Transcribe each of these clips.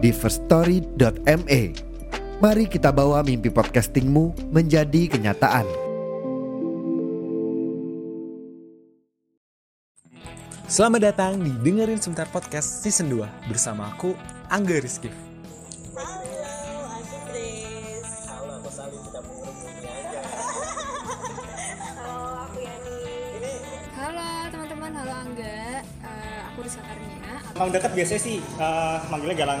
di firststory.me. Mari kita bawa mimpi podcastingmu menjadi kenyataan. Selamat datang di Dengerin Sebentar Podcast Season 2 Bersama aku, Angga Rizky Halo, aku Grace. Halo, aku Sali, tidak mengerumuni aja. Halo, aku Yani. Ini Halo teman-teman, halo Angga. Eh, aku Karnia. Emang dekat biasanya sih eh, manggilnya galang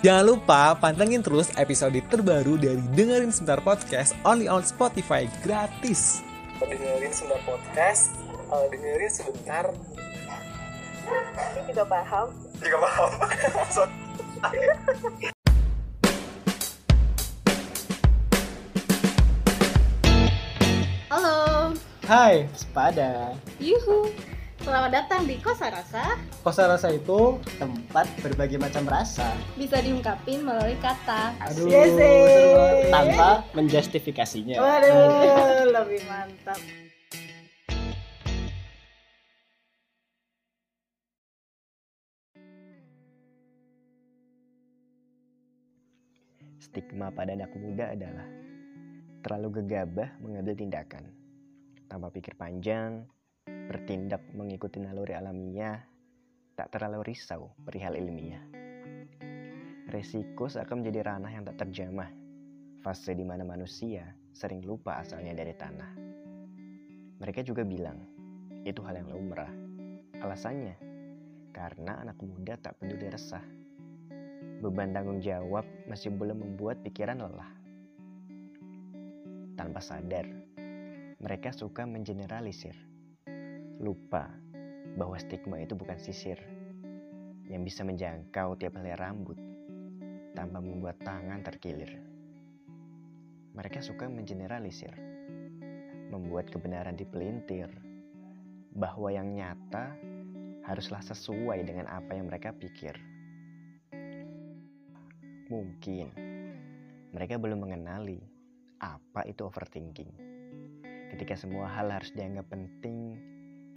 Jangan lupa pantengin terus episode terbaru dari Dengerin Sebentar Podcast Only on Spotify gratis dengerin sebentar podcast, eh, dengerin sebentar. Ini juga paham. juga paham Halo, Hai, sepada. yuhu. Selamat datang di Kosa Rasa. Kosa rasa itu tempat berbagai macam rasa. Bisa diungkapin melalui kata. Aduh, Yes, tanpa menjustifikasinya. Waduh, lebih mantap. Stigma pada anak muda adalah terlalu gegabah mengambil tindakan, tanpa pikir panjang, bertindak mengikuti naluri alamiah, tak terlalu risau perihal ilmiah. Resiko seakan menjadi ranah yang tak terjamah, fase di mana manusia sering lupa asalnya dari tanah. Mereka juga bilang, itu hal yang lumrah. Alasannya, karena anak muda tak peduli resah beban tanggung jawab masih belum membuat pikiran lelah. Tanpa sadar, mereka suka mengeneralisir. Lupa bahwa stigma itu bukan sisir yang bisa menjangkau tiap helai rambut tanpa membuat tangan terkilir. Mereka suka mengeneralisir, membuat kebenaran dipelintir, bahwa yang nyata haruslah sesuai dengan apa yang mereka pikir. Mungkin mereka belum mengenali apa itu overthinking. Ketika semua hal harus dianggap penting,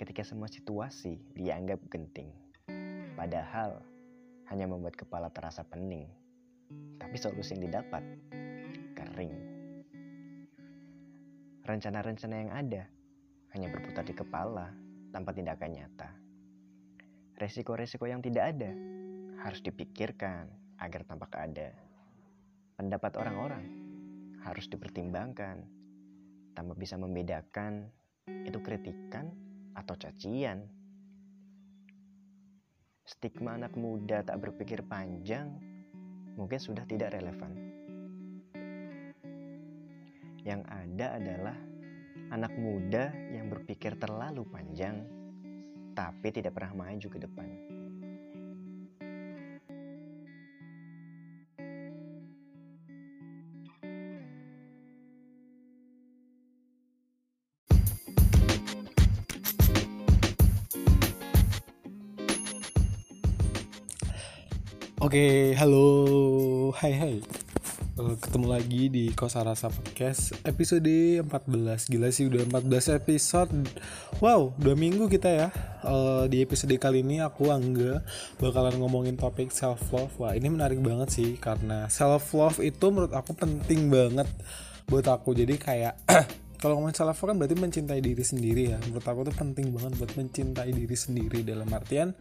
ketika semua situasi dianggap genting. Padahal hanya membuat kepala terasa pening. Tapi solusi yang didapat kering. Rencana-rencana yang ada hanya berputar di kepala tanpa tindakan nyata. Resiko-resiko yang tidak ada harus dipikirkan agar tampak ada. Pendapat orang-orang harus dipertimbangkan tanpa bisa membedakan itu kritikan atau cacian. Stigma anak muda tak berpikir panjang mungkin sudah tidak relevan. Yang ada adalah anak muda yang berpikir terlalu panjang tapi tidak pernah maju ke depan. Oke, halo, hai hai. Eh, Ketemu lagi di Kosa Rasa Podcast episode 14 Gila sih udah 14 episode. Wow, dua minggu kita ya. Eh, Di episode kali ini aku Angga Bakalan ngomongin topik self love Wah ini menarik banget sih Karena self love itu menurut aku penting banget Buat aku. Jadi kayak kalau ngomongin self love kan berarti mencintai diri sendiri ya. Menurut aku tuh penting banget buat mencintai diri sendiri. Dalam artian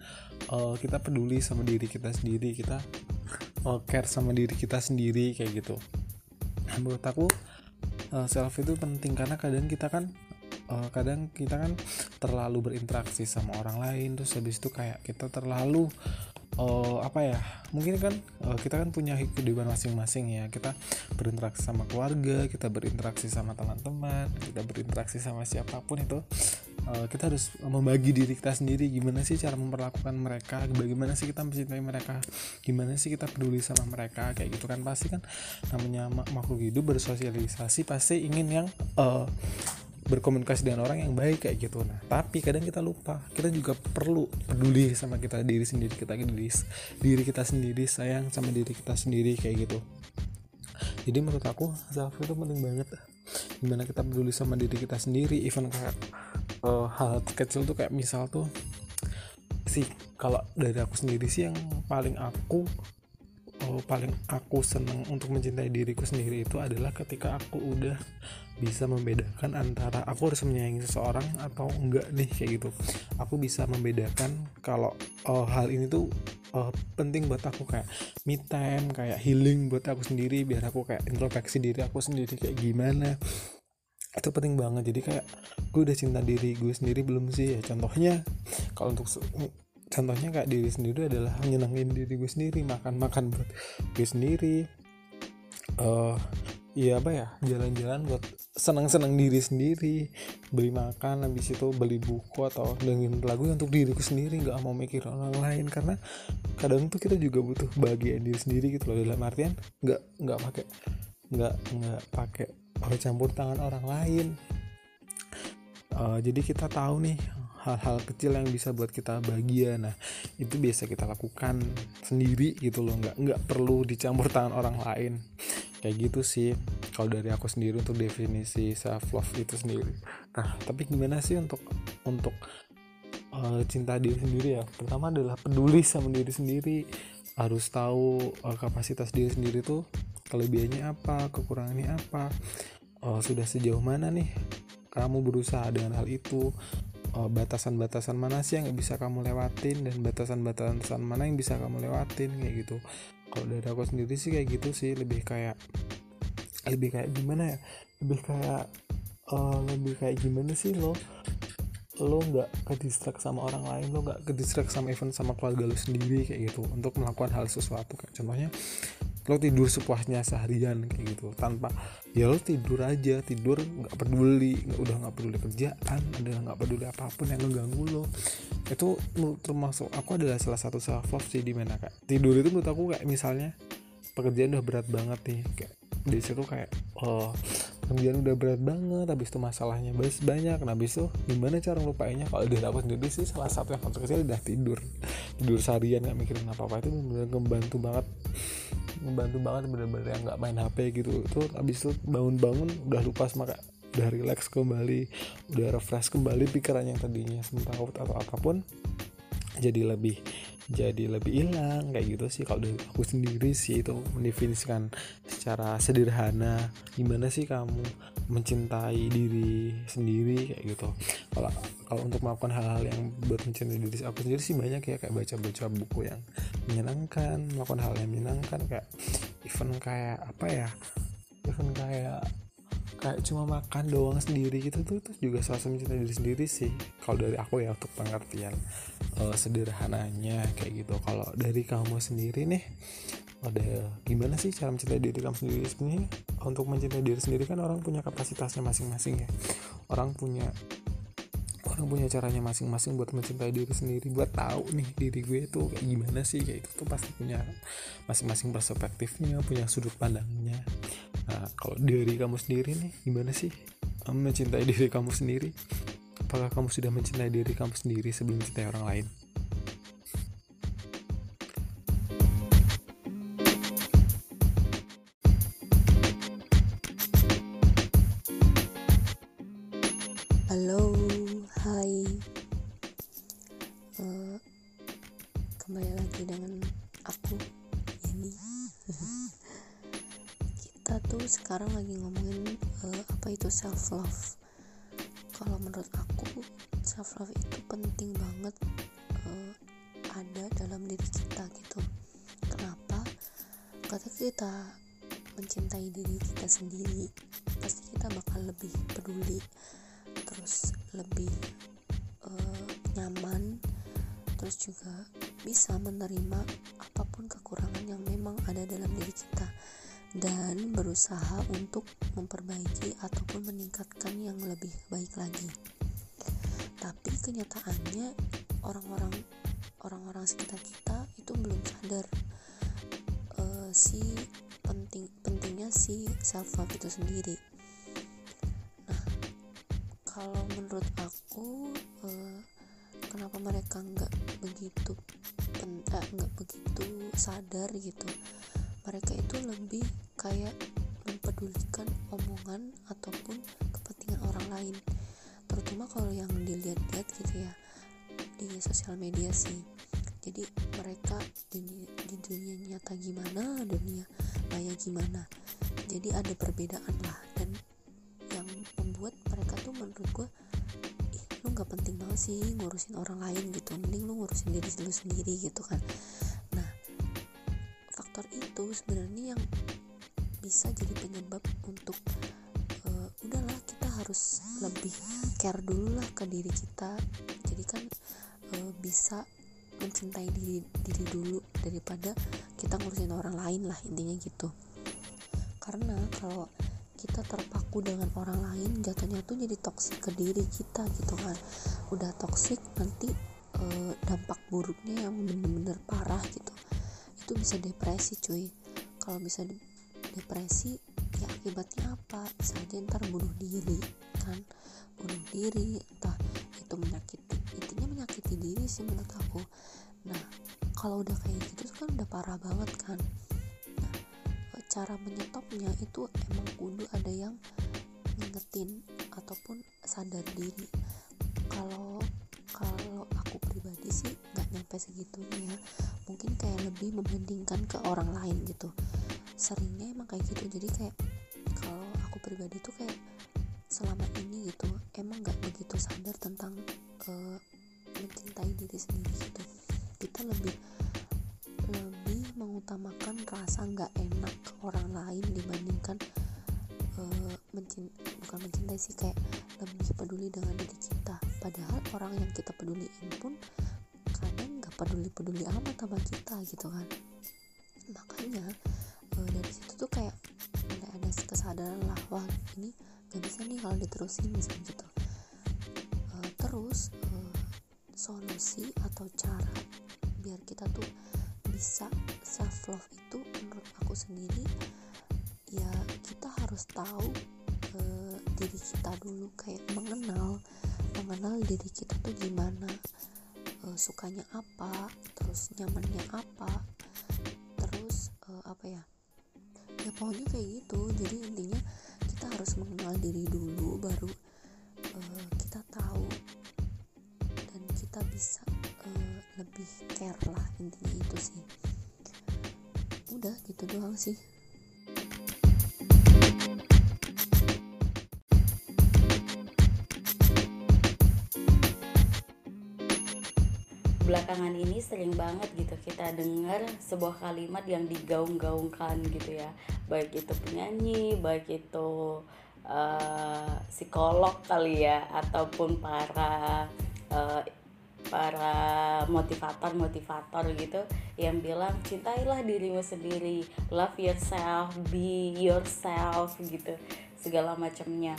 eh, kita peduli sama diri kita sendiri kita eh, care sama diri kita sendiri kayak gitu. Nah, menurut aku uh, self itu penting karena kadang kita kan uh, kadang kita kan terlalu berinteraksi sama orang lain terus habis itu kayak kita terlalu uh, apa ya? Mungkin kan uh, kita kan punya kehidupan masing-masing ya. Kita berinteraksi sama keluarga kita berinteraksi sama teman-teman kita berinteraksi sama siapa pun itu uh, kita harus membagi diri kita sendiri. Gimana sih cara memperlakukan mereka? Bagaimana sih kita mencintai mereka? Gimana sih kita peduli sama mereka? Kayak gitu kan. Pasti kan namanya makhluk hidup bersosialisasi pasti ingin yang uh, berkomunikasi dengan orang yang baik kayak gitu. Nah tapi kadang kita lupa. Kita juga perlu peduli sama kita diri sendiri kita diri diri kita sendiri sayang sama diri kita sendiri kayak gitu. Jadi menurut aku self itu penting banget. Gimana kita peduli sama diri kita sendiri even kayak uh, hal kecil tuh kayak misal tuh sih kalau dari aku sendiri sih yang paling aku oh, paling aku senang untuk mencintai diriku sendiri itu adalah ketika aku udah bisa membedakan antara aku harus menyayangi seseorang atau enggak nih kayak gitu. Aku bisa membedakan kalau oh, hal ini tuh oh, penting buat aku kayak me time kayak healing buat aku sendiri biar aku kayak introspeksi diri aku sendiri kayak gimana. Itu penting banget. Jadi kayak gue udah cinta diri gue sendiri belum sih ya? Contohnya kalau untuk contohnya kayak diri sendiri adalah nyenengin diri gue sendiri makan makan buat gue sendiri. Uh, Iya apa ya jalan-jalan buat senang-senang diri sendiri beli makan habis itu beli buku atau dengerin lagu untuk diriku sendiri nggak mau mikir orang lain. Karena kadang tuh kita juga butuh bagian diri sendiri gitu loh dalam artian nggak nggak pakai nggak nggak pakai campur tangan orang lain. Uh, jadi kita tahu nih hal-hal kecil yang bisa buat kita bahagia. Nah itu biasa kita lakukan sendiri gitu loh. Nggak nggak perlu dicampur tangan orang lain. Kayak gitu sih. Kalau dari aku sendiri untuk definisi self love itu sendiri. Nah tapi gimana sih untuk untuk uh, cinta diri sendiri ya? Pertama adalah peduli sama diri sendiri. Harus tahu uh, kapasitas diri sendiri tuh kelebihannya apa kekurangannya apa. Uh, sudah sejauh mana nih kamu berusaha dengan hal itu batasan-batasan mana sih yang bisa kamu lewatin dan batasan-batasan mana yang bisa kamu lewatin kayak gitu. Kalau dari aku sendiri sih kayak gitu sih lebih kayak lebih kayak gimana ya? Lebih kayak uh, lebih kayak gimana sih lo? Lo nggak ke distrak sama orang lain lo nggak ke distrak sama event sama keluarga lo sendiri kayak gitu. Untuk melakukan hal sesuatu kayak contohnya lo tidur sepuasnya seharian kayak gitu. Tanpa ya lo tidur aja tidur nggak peduli nggak udah nggak peduli kerjaan udah nggak peduli apa pun yang ngeganggu lo. Itu termasuk aku adalah salah satu self love sih di mana kak. Tidur itu menurut aku kayak misalnya pekerjaan udah berat banget nih kayak di situ kayak oh pekerjaan udah berat banget habis itu masalahnya banyak. Nah habis itu gimana cara ngelupainnya? Kalau udah dapat sendiri sih salah satu yang kecil udah tidur. Tidur seharian nggak mikirin apa apa itu benar-benar ngebantu banget membantu banget bener-bener yang nggak main HP gitu. Tuh abis itu bangun-bangun udah lupa maka udah relax kembali udah refresh kembali pikiran yang tadinya. Sementara atau apa pun jadi lebih jadi lebih hilang kayak gitu sih. Kalau aku sendiri sih itu mendefinisikan secara sederhana gimana sih kamu mencintai diri sendiri kayak gitu. Kalau kalau untuk melakukan hal-hal yang buat mencintai diri aku sendiri sih banyak ya kayak baca-baca buku yang menyenangkan melakukan hal yang menyenangkan kayak event kayak apa ya event kayak kayak cuma makan doang sendiri gitu tuh, tuh juga salah satu mencintai diri sendiri sih. Kalau dari aku ya untuk pengertian uh, sederhananya kayak gitu. Kalau dari kamu sendiri nih ada gimana sih cara mencintai diri kamu sendiri? Sebenarnya untuk mencintai diri sendiri kan orang punya kapasitasnya masing-masing ya. Orang punya orang punya caranya masing-masing buat mencintai diri sendiri buat tahu nih diri gue tuh kayak gimana sih kayak itu tuh pasti punya masing-masing perspektifnya punya sudut pandangnya Nah, kalau dari kamu sendiri nih, gimana sih mencintai diri kamu sendiri? Apakah kamu sudah mencintai diri kamu sendiri sebelum mencintai orang lain? Self love kalau menurut aku self love itu penting banget uh, ada dalam diri kita gitu. Kenapa? Ketika kita mencintai diri kita sendiri pasti kita lebih peduli terus lebih uh, nyaman terus juga bisa menerima apa pun kekurangan yang memang ada dalam diri kita dan berusaha untuk memperbaiki ataupun meningkatkan yang lebih baik lagi. Tapi kenyataannya orang-orang orang-orang sekitar kita itu belum sadar uh, si penting pentingnya si self love itu sendiri. Nah, kalau menurut aku uh, kenapa mereka nggak begitu eh, nggak begitu sadar gitu mereka itu lebih kayak mempedulikan omongan ataupun kepentingan orang lain. Terutama kalau yang dilihat-lihat gitu ya di sosial media sih. Jadi mereka di, di dunia nyata gimana dunia maya gimana. Jadi ada perbedaan lah dan yang membuat mereka tuh menurut gue ih lu nggak penting banget sih ngurusin orang lain gitu. Mending lu ngurusin diri lu sendiri gitu kan itu sebenarnya yang bisa jadi penyebab untuk uh, udahlah kita harus lebih care dulu lah ke diri kita. Jadi kan uh, bisa mencintai diri diri dulu daripada kita ngurusin orang lain lah intinya gitu. Karena kalau kita terpaku dengan orang lain jatuhnya tuh jadi toksik ke diri kita gitu kan. Udah toksik nanti uh, dampak buruknya yang bener-bener parah gitu itu bisa depresi cuy. Kalau bisa de depresi ya akibatnya apa? Bisa aja ntar bunuh diri kan? Bunuh diri entah itu menyakiti intinya menyakiti diri sih menurut aku. Nah kalau udah kayak gitu kan udah parah banget kan? Nah cara menyetopnya itu emang kudu ada yang ngingetin ataupun sadar diri. Kalau kalau aku pribadi sih nggak nyampe segitunya. ya mungkin kayak lebih membandingkan ke orang lain gitu. Seringnya emang kayak gitu. Jadi kayak kalau aku pribadi tuh kayak selama ini gitu emang nggak begitu sadar tentang uh, mencintai diri sendiri gitu. Kita lebih lebih mengutamakan rasa nggak enak ke orang lain dibandingkan uh, mencint bukan mencintai sih kayak lebih peduli dengan diri kita. Padahal orang yang kita peduliin pun peduli-peduli amat sama kita gitu kan. Makanya uh, dari situ tuh kayak mulai ada kesadaran lah wah ini gak bisa nih kalau diterusin misalnya gitu. Uh, terus uh, solusi atau cara biar kita tuh bisa self love itu menurut aku sendiri ya kita harus tahu uh, diri kita dulu kayak mengenal mengenal diri kita tuh gimana uh, sukanya apa terus nyamannya apa terus uh, apa ya? Ya pokoknya kayak gitu. Jadi intinya kita harus mengenal diri dulu baru uh, kita tahu dan kita bisa uh, lebih care lah intinya itu sih. Udah gitu doang sih belakangan ini sering banget gitu kita dengar sebuah kalimat yang digaung-gaungkan gitu ya. Baik itu penyanyi baik itu uh, psikolog kali ya ataupun para uh, para motivator-motivator gitu yang bilang cintailah dirimu sendiri love yourself be yourself gitu segala macamnya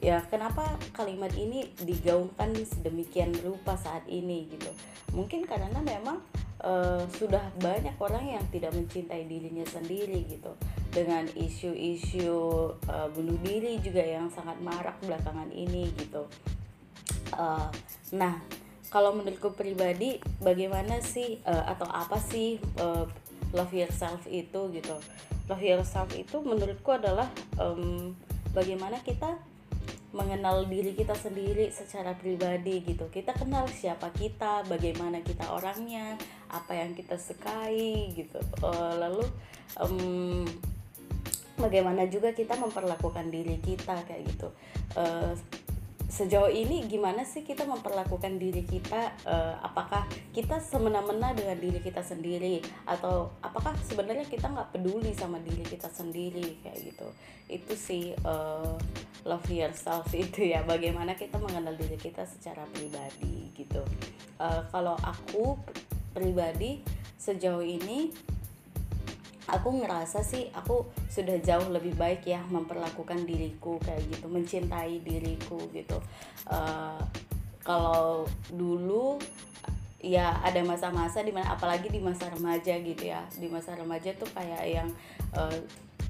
ya kenapa kalimat ini digaungkan sedemikian rupa saat ini gitu? Mungkin karena memang uh, sudah banyak orang yang tidak mencintai dirinya sendiri gitu. Dengan isu-isu uh, bunuh diri juga yang sangat marak belakangan ini gitu. Uh, nah kalau menurutku pribadi bagaimana sih uh, atau apa sih uh, love yourself itu gitu? Love yourself itu menurutku adalah um, bagaimana kita mengenal diri kita sendiri secara pribadi gitu. Kita kenal siapa kita bagaimana kita orangnya apa yang kita sukai gitu. Uh, lalu um, bagaimana juga kita memperlakukan diri kita kayak gitu. Uh, sejauh ini gimana sih kita memperlakukan diri kita uh, apakah kita semena-mena dengan diri kita sendiri? Atau apakah sebenarnya kita nggak peduli sama diri kita sendiri? Kayak gitu. Itu sih uh, love yourself itu ya. Bagaimana kita mengenal diri kita secara pribadi gitu. Uh, kalau aku pribadi sejauh ini aku ngerasa sih aku sudah jauh lebih baik ya memperlakukan diriku kayak gitu mencintai diriku gitu. Uh, kalau dulu ya ada masa-masa di mana apalagi di masa remaja gitu ya. Di masa remaja tuh kayak yang uh,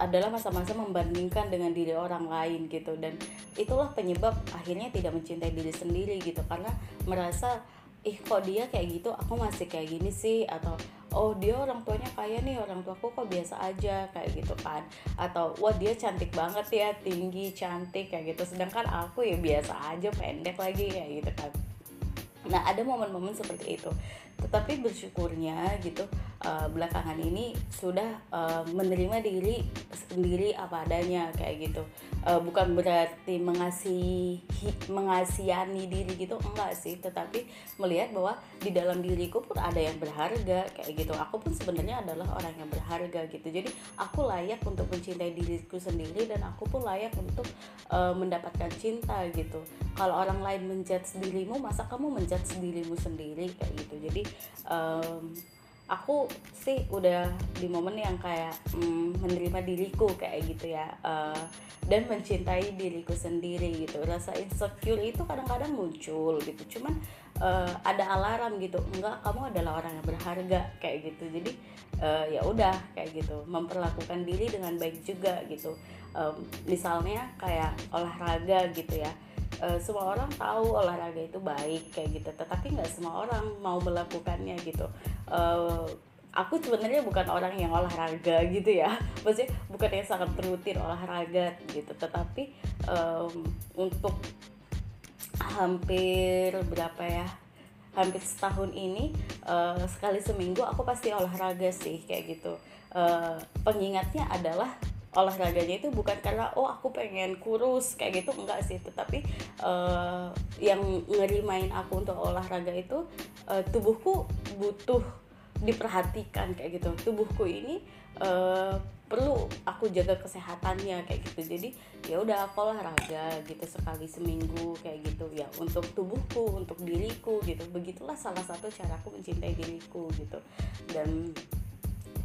adalah masa-masa membandingkan dengan diri orang lain gitu. Dan itulah penyebab akhirnya tidak mencintai diri sendiri gitu. Karena merasa ih kok dia kayak gitu? Aku masih kayak gini sih? Atau oh dia orang tuanya kaya nih orang tuaku kok biasa aja kayak gitu kan. Atau wah dia cantik banget ya tinggi cantik kayak gitu. Sedangkan aku ya biasa aja pendek lagi kayak gitu kan. Nah ada momen-momen seperti itu tetapi bersyukurnya gitu uh, belakangan ini sudah uh, menerima diri sendiri apa adanya kayak gitu. Uh, bukan berarti mengasihi mengasihani diri gitu enggak sih. Tetapi melihat bahwa di dalam diriku pun ada yang berharga kayak gitu. Aku pun sebenarnya adalah orang yang berharga gitu. Jadi aku layak untuk mencintai diriku sendiri dan aku pun layak untuk uh, mendapatkan cinta gitu. Kalau orang lain menjudge dirimu masa kamu menjudge dirimu sendiri kayak gitu. Jadi um, aku sih udah di momen yang kayak mm, menerima diriku kayak gitu ya uh, dan mencintai diriku sendiri gitu. Rasa insecure itu kadang-kadang muncul gitu. Cuman uh, ada alarm gitu. Enggak kamu adalah orang yang berharga kayak gitu. Jadi uh, ya udah kayak gitu. Memperlakukan diri dengan baik juga gitu. Um, misalnya kayak olahraga gitu ya uh, semua orang tahu olahraga itu baik kayak gitu. Tetapi nggak semua orang mau melakukannya gitu. Uh, aku sebenarnya bukan orang yang olahraga gitu ya. Maksudnya bukan yang sangat rutin olahraga gitu. Tetapi um, untuk hampir berapa ya hampir setahun ini uh, sekali seminggu aku pasti olahraga sih kayak gitu. Uh, pengingatnya adalah olahraganya itu bukan karena oh aku pengen kurus kayak gitu enggak sih. Tetapi uh, yang ngerimain aku untuk olahraga itu uh, tubuhku butuh diperhatikan kayak gitu. Tubuhku ini uh, perlu aku jaga kesehatannya kayak gitu. Jadi ya udah aku olahraga gitu sekali seminggu kayak gitu. Ya untuk tubuhku untuk diriku gitu. Begitulah salah satu cara aku mencintai diriku gitu. Dan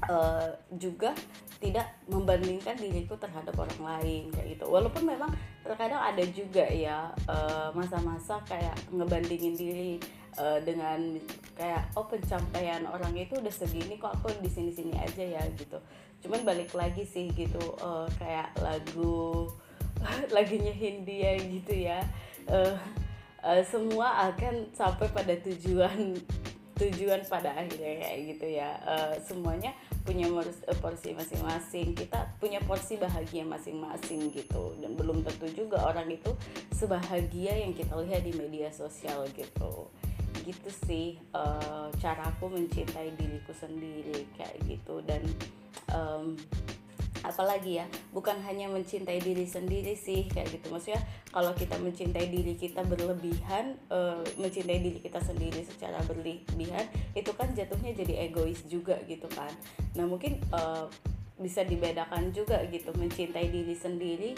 uh, juga tidak membandingkan diriku terhadap orang lain kayak gitu. Walaupun memang terkadang ada juga ya eh, masa-masa uh, kayak ngebandingin diri uh, dengan kayak oh pencapaian orang itu udah segini kok aku di sini sini aja ya gitu. Cuman balik lagi sih gitu uh, kayak lagu lagunya Hindia gitu ya. Uh, uh, semua akan sampai pada tujuan tujuan pada akhirnya kayak gitu ya. Uh, semuanya punya eh, porsi masing-masing. Kita punya porsi bahagia masing-masing gitu. Dan belum tentu juga orang itu sebahagia yang kita lihat di media sosial gitu. Gitu sih uh, cara mencintai diriku sendiri kayak gitu. Dan um, apalagi ya bukan hanya mencintai diri sendiri sih kayak gitu. Maksudnya kalau kita mencintai diri kita berlebihan uh, mencintai diri kita sendiri secara berlebihan itu kan jatuhnya jadi egois juga gitu kan. Nah mungkin uh, bisa dibedakan juga gitu mencintai diri sendiri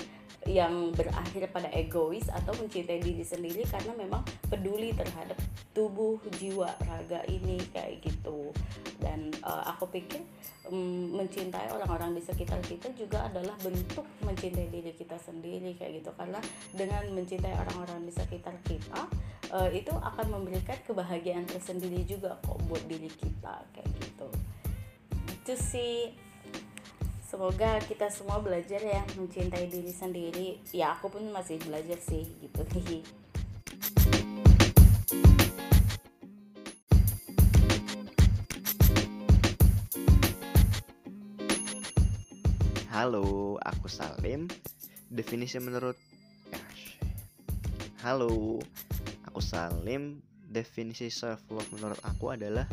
yang berakhir pada egois atau mencintai diri sendiri karena memang peduli terhadap tubuh jiwa raga ini kayak gitu. Dan uh, aku pikir um, mencintai orang-orang di sekitar kita juga adalah bentuk mencintai diri kita sendiri kayak gitu. Karena dengan mencintai orang-orang di sekitar kita uh, itu akan memberikan kebahagiaan tersendiri juga kok buat diri kita kayak gitu. Itu sih semoga kita semua belajar ya mencintai diri sendiri ya aku pun masih belajar sih gitu Halo, aku Salim. Definisi menurut Halo, aku Salim. Definisi self love menurut aku adalah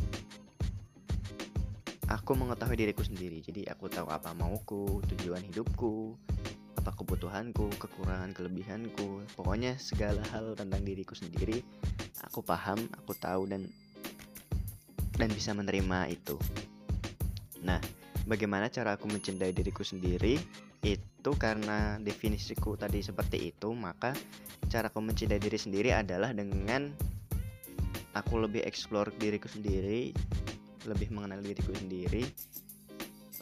aku mengetahui diriku sendiri. Jadi aku tahu apa mauku tujuan hidupku apa kebutuhanku kekurangan kelebihanku pokoknya segala hal tentang diriku sendiri aku paham aku tahu dan dan bisa menerima itu. Nah bagaimana cara aku mencintai diriku sendiri? Itu karena definisiku tadi seperti itu maka cara aku mencintai diri sendiri adalah dengan aku lebih explore diriku sendiri lebih mengenal diriku sendiri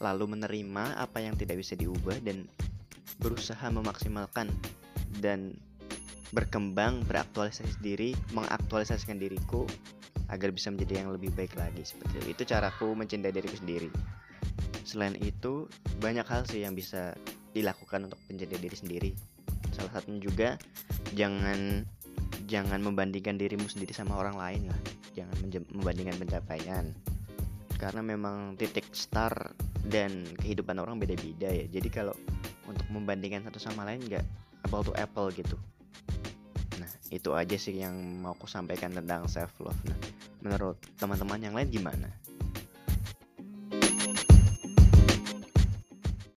lalu menerima apa yang tidak bisa diubah dan berusaha memaksimalkan dan berkembang beraktualisasi diri mengaktualisasikan diriku agar bisa menjadi yang lebih baik lagi. Seperti itu. Itu caraku mencintai diriku sendiri. Selain itu banyak hal sih yang bisa dilakukan untuk mencintai diri sendiri. Salah satunya juga jangan jangan membandingkan dirimu sendiri sama orang lain lah. Jangan membandingkan pencapaian karena memang titik start dan kehidupan orang beda-beda ya. Jadi kalau untuk membandingkan satu sama lain nggak apple to apple gitu. Nah itu aja sih yang mau aku sampaikan tentang self love nah menurut teman-teman yang lain gimana